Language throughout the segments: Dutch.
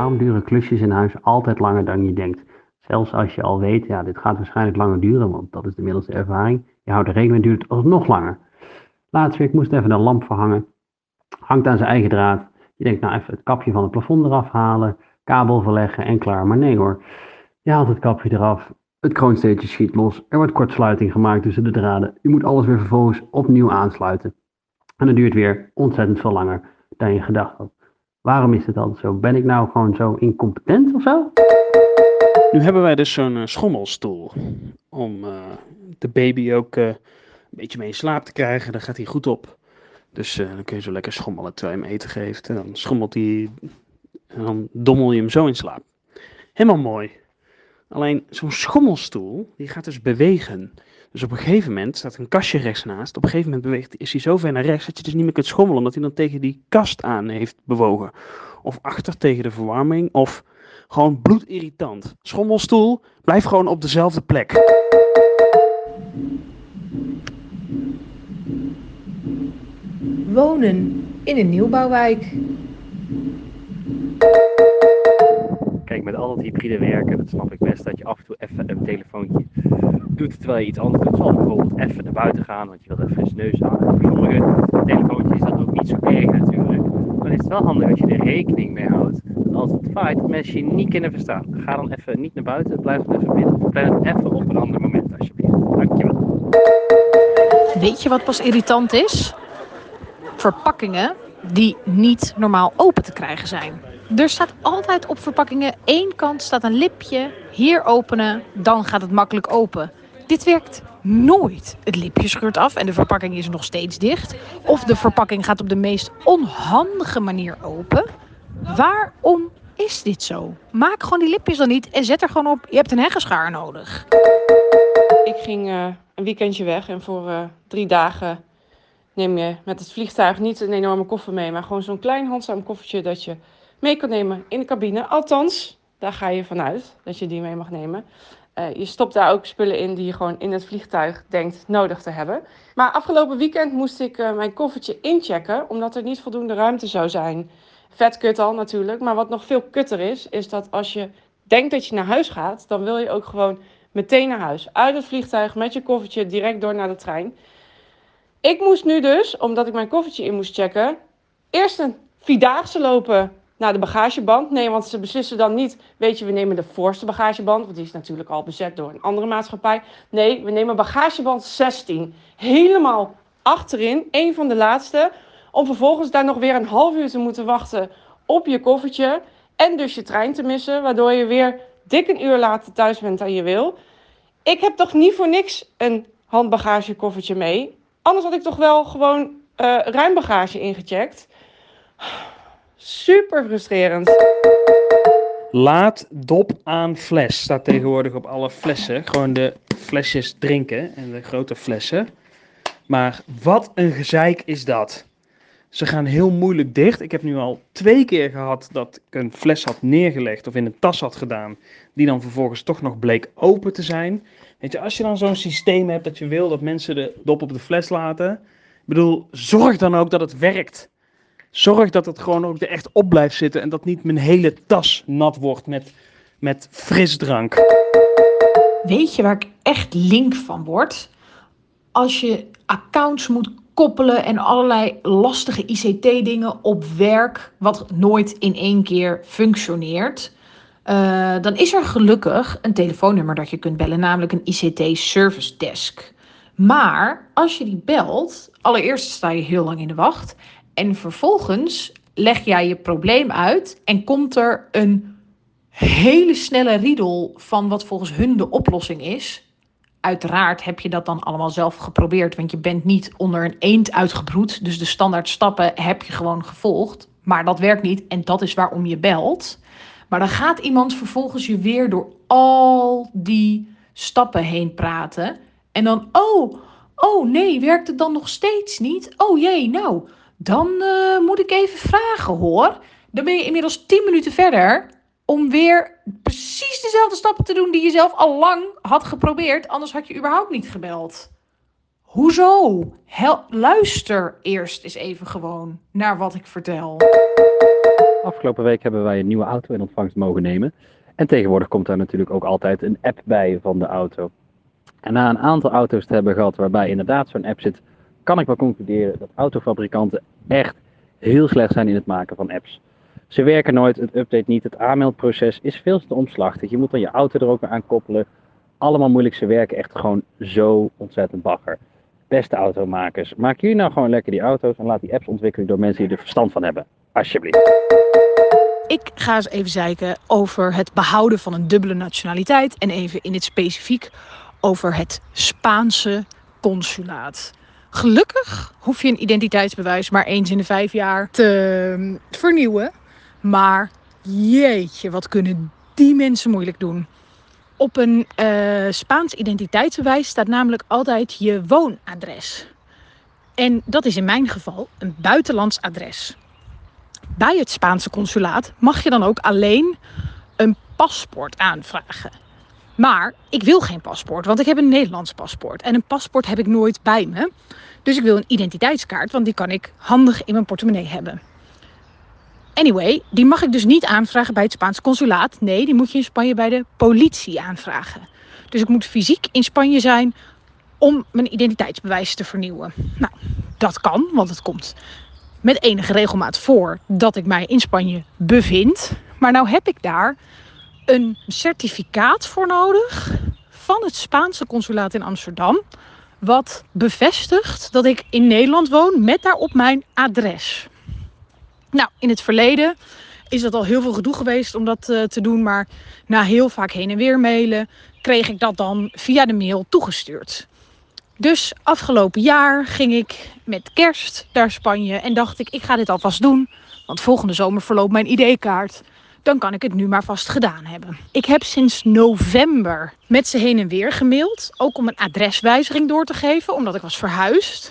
Waarom duren klusjes in huis altijd langer dan je denkt? Zelfs als je al weet, ja, dit gaat waarschijnlijk langer duren, want dat is de middelste ervaring. Je houdt er rekening duurt het alsnog langer. Laatst week moest even een lamp verhangen. Hangt aan zijn eigen draad. Je denkt, nou even het kapje van het plafond eraf halen, kabel verleggen en klaar. Maar nee hoor, je haalt het kapje eraf, het kroonsteentje schiet los, er wordt kortsluiting gemaakt tussen de draden. Je moet alles weer vervolgens opnieuw aansluiten. En dat duurt weer ontzettend veel langer dan je gedacht had. Waarom is het altijd zo? Ben ik nou gewoon zo incompetent of zo? Nu hebben wij dus zo'n uh, schommelstoel om uh, de baby ook uh, een beetje mee in slaap te krijgen. Daar gaat hij goed op. Dus dan kun je zo lekker schommelen terwijl je hem eten geeft. En dan schommelt hij en dan dommel je hem zo in slaap. Helemaal mooi. Alleen zo'n schommelstoel, die gaat dus bewegen. Dus op een gegeven moment staat een kastje rechts naast. Op een gegeven moment beweegt, is hij zo ver naar rechts dat je dus niet meer kunt schommelen. Omdat hij dan tegen die kast aan heeft bewogen. Of achter tegen de verwarming. Of gewoon bloedirritant. Schommelstoel, blijf gewoon op dezelfde plek. Wonen in een nieuwbouwwijk. Met al dat hybride werken, dat snap ik best dat je af en toe even een telefoontje doet terwijl je iets anders doet. Zoals bijvoorbeeld even naar buiten gaan, want je wilt even eens neus aan. Voor sommige telefoontjes is dat ook niet zo erg natuurlijk. Maar het is wel handig als je er rekening mee houdt. Dat als het vaart, dat mensen je niet kunnen verstaan. Ga dan even niet naar buiten, blijf dan even binnen. Plan even op een ander moment alsjeblieft. Dankjewel. Weet je wat pas irritant is? Verpakkingen die niet normaal open te krijgen zijn. Er staat altijd op verpakkingen één kant staat een lipje, hier openen, dan gaat het makkelijk open. Dit werkt nooit. Het lipje scheurt af en de verpakking is nog steeds dicht. Of de verpakking gaat op de meest onhandige manier open. Waarom is dit zo? Maak gewoon die lipjes dan niet en zet er gewoon op, je hebt een heggenschaar nodig. Ik ging uh, een weekendje weg en voor uh, drie dagen neem je met het vliegtuig niet een enorme koffer mee, maar gewoon zo'n klein handzaam koffertje dat je mee kan nemen in de cabine. Althans, daar ga je vanuit dat je die mee mag nemen. Uh, je stopt daar ook spullen in die je gewoon in het vliegtuig denkt nodig te hebben. Maar afgelopen weekend moest ik uh, mijn koffertje inchecken, omdat er niet voldoende ruimte zou zijn. Vet kut al natuurlijk, maar wat nog veel kutter is, is dat als je denkt dat je naar huis gaat, dan wil je ook gewoon meteen naar huis. Uit het vliegtuig met je koffertje direct door naar de trein. Ik moest nu dus, omdat ik mijn koffertje in moest checken, eerst een vierdaagse lopen naar de bagageband. Nee, want ze beslissen dan niet, weet je, we nemen de voorste bagageband, want die is natuurlijk al bezet door een andere maatschappij. Nee, we nemen bagageband 16, helemaal achterin, een van de laatste, om vervolgens daar nog weer een half uur te moeten wachten op je koffertje en dus je trein te missen, waardoor je weer dik een uur later thuis bent dan je wil. Ik heb toch niet voor niks een handbagagekoffertje mee. Anders had ik toch wel gewoon ruim bagage ingecheckt. Super frustrerend. Laat dop aan fles. Staat tegenwoordig op alle flessen. Gewoon de flesjes drinken en de grote flessen. Maar wat een gezeik is dat. Ze gaan heel moeilijk dicht. Ik heb nu al twee keer gehad dat ik een fles had neergelegd of in een tas had gedaan. Die dan vervolgens toch nog bleek open te zijn. Weet je, als je dan zo'n systeem hebt dat je wil dat mensen de dop op de fles laten. Ik bedoel, zorg dan ook dat het werkt. Zorg dat het gewoon ook er echt op blijft zitten en dat niet mijn hele tas nat wordt met, met frisdrank. Weet je waar ik echt link van word? Als je accounts moet koppelen en allerlei lastige ICT-dingen op werk, wat nooit in één keer functioneert. Uh, dan is er gelukkig een telefoonnummer dat je kunt bellen, namelijk een ICT Service Desk. Maar als je die belt, allereerst sta je heel lang in de wacht. En vervolgens leg jij je probleem uit en komt er een hele snelle riedel van wat volgens hun de oplossing is. Uiteraard heb je dat dan allemaal zelf geprobeerd, want je bent niet onder een eend uitgebroed. Dus de standaard stappen heb je gewoon gevolgd. Maar dat werkt niet en dat is waarom je belt. Maar dan gaat iemand vervolgens je weer door al die stappen heen praten. En dan, oh, oh nee, werkt het dan nog steeds niet? Oh jee, nou, dan uh, moet ik even vragen hoor. Dan ben je inmiddels 10 minuten verder om weer precies dezelfde stappen te doen die je zelf al lang had geprobeerd. Anders had je überhaupt niet gebeld. Hoezo? Luister eerst eens even gewoon naar wat ik vertel. Afgelopen week hebben wij een nieuwe auto in ontvangst mogen nemen. En tegenwoordig komt daar natuurlijk ook altijd een app bij van de auto. En na een aantal auto's te hebben gehad waarbij inderdaad zo'n app zit, kan ik wel concluderen dat autofabrikanten echt heel slecht zijn in het maken van apps. Ze werken nooit, het update niet, het aanmeldproces is veel te omslachtig. Je moet dan je auto er ook weer aan koppelen. Allemaal moeilijk, ze werken echt gewoon zo ontzettend bagger. Beste automakers, maak jullie nou gewoon lekker die auto's en laat die apps ontwikkelen door mensen die er verstand van hebben. Alsjeblieft. Ik ga eens even zeiken over het behouden van een dubbele nationaliteit en even in het specifiek over het Spaanse consulaat. Gelukkig hoef je een identiteitsbewijs maar eens in de vijf jaar te mm, vernieuwen. Maar jeetje, wat kunnen die mensen moeilijk doen. Op een eh, Spaans identiteitsbewijs staat namelijk altijd je woonadres. En dat is in mijn geval een buitenlands adres. Bij het Spaanse consulaat mag je dan ook alleen een paspoort aanvragen. Maar ik wil geen paspoort, want ik heb een Nederlands paspoort. En een paspoort heb ik nooit bij me. Dus ik wil een identiteitskaart, want die kan ik handig in mijn portemonnee hebben. Anyway, die mag ik dus niet aanvragen bij het Spaanse consulaat. Nee, die moet je in Spanje bij de politie aanvragen. Dus ik moet fysiek in Spanje zijn om mijn identiteitsbewijs te vernieuwen. Nou, dat kan, want het komt met enige regelmaat voor dat ik mij in Spanje bevind. Maar nou heb ik daar een certificaat voor nodig van het Spaanse consulaat in Amsterdam. Wat bevestigt dat ik in Nederland woon met daarop mijn adres. Nou, in het verleden is dat al heel veel gedoe geweest om dat uh, te doen. Maar na heel vaak heen en weer mailen kreeg ik dat dan via de mail toegestuurd. Dus afgelopen jaar ging ik met kerst naar Spanje en dacht ik, ik ga dit alvast doen. Want volgende zomer verloopt mijn ID-kaart. Dan kan ik het nu maar vast gedaan hebben. Ik heb sinds november met ze heen en weer gemaild. Ook om een adreswijziging door te geven, omdat ik was verhuisd.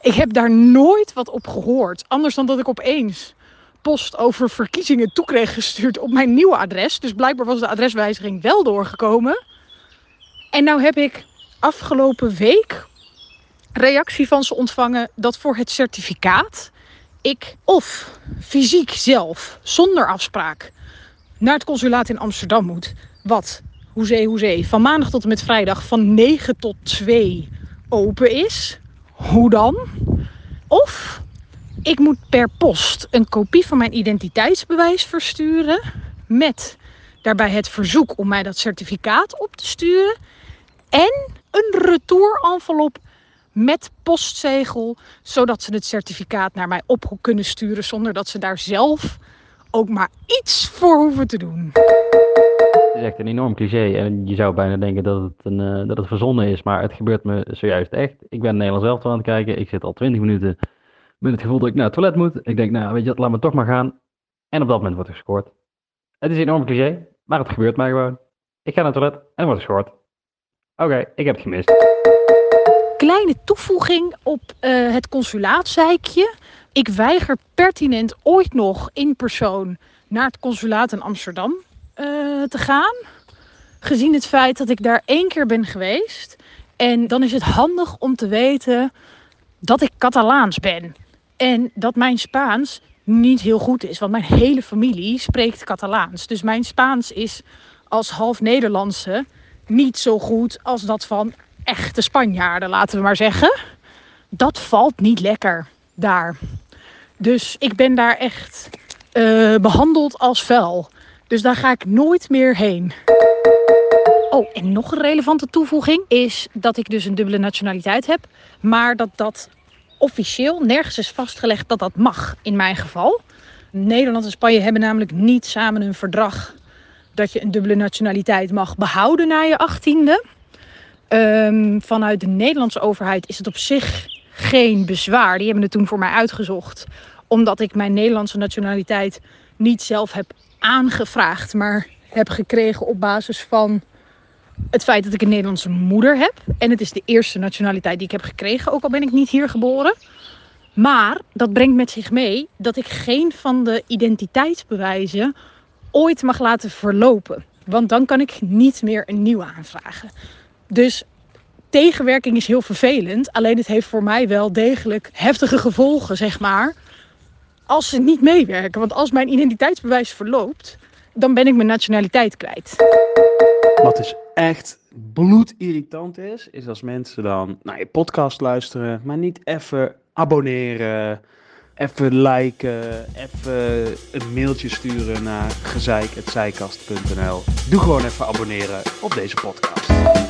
Ik heb daar nooit wat op gehoord. Anders dan dat ik opeens post over verkiezingen toe kreeg gestuurd op mijn nieuwe adres. Dus blijkbaar was de adreswijziging wel doorgekomen. En nou heb ik afgelopen week reactie van ze ontvangen dat voor het certificaat ik of fysiek zelf zonder afspraak naar het consulaat in Amsterdam moet. Wat, hoezee, hoezee, van maandag tot en met vrijdag van 9 tot 2 open is. Hoe dan? Of ik moet per post een kopie van mijn identiteitsbewijs versturen met daarbij het verzoek om mij dat certificaat op te sturen en een retour-envelop met postzegel, zodat ze het certificaat naar mij op kunnen sturen zonder dat ze daar zelf ook maar iets voor hoeven te doen. Het is echt een enorm cliché en je zou bijna denken dat het, een, uh, dat het verzonnen is, maar het gebeurt me zojuist echt. Ik ben Nederlands zelf aan het kijken, ik zit al 20 minuten met het gevoel dat ik naar het toilet moet. Ik denk, nou weet je laat me toch maar gaan. En op dat moment wordt er gescoord. Het is een enorm cliché, maar het gebeurt mij gewoon. Ik ga naar het toilet en word gescoord. Oké, ik heb het gemist. Kleine toevoeging op uh, het consulaatzeikje. Ik weiger pertinent ooit nog in persoon naar het consulaat in Amsterdam uh, te gaan. Gezien het feit dat ik daar één keer ben geweest. En dan is het handig om te weten dat ik Catalaans ben. En dat mijn Spaans niet heel goed is. Want mijn hele familie spreekt Catalaans. Dus mijn Spaans is als half Nederlandse niet zo goed als dat van echte Spanjaarden, laten we maar zeggen. Dat valt niet lekker daar. Dus ik ben daar echt uh, behandeld als vuil. Dus daar ga ik nooit meer heen. Oh, en nog een relevante toevoeging is dat ik dus een dubbele nationaliteit heb. Maar dat dat officieel nergens is vastgelegd dat dat mag in mijn geval. Nederland en Spanje hebben namelijk niet samen een verdrag dat je een dubbele nationaliteit mag behouden na je achttiende. Um, vanuit de Nederlandse overheid is het op zich geen bezwaar. Die hebben het toen voor mij uitgezocht. Omdat ik mijn Nederlandse nationaliteit niet zelf heb aangevraagd, maar heb gekregen op basis van het feit dat ik een Nederlandse moeder heb. En het is de eerste nationaliteit die ik heb gekregen, ook al ben ik niet hier geboren. Maar dat brengt met zich mee dat ik geen van de identiteitsbewijzen ooit mag laten verlopen. Want dan kan ik niet meer een nieuwe aanvragen. Dus tegenwerking is heel vervelend. Alleen het heeft voor mij wel degelijk heftige gevolgen, zeg maar. als ze niet meewerken. Want als mijn identiteitsbewijs verloopt, dan ben ik mijn nationaliteit kwijt. Wat dus echt bloedirritant is, is als mensen dan naar je podcast luisteren, maar niet even abonneren, even liken, even een mailtje sturen naar gezeik.zijkast.nl. Doe gewoon even abonneren op deze podcast.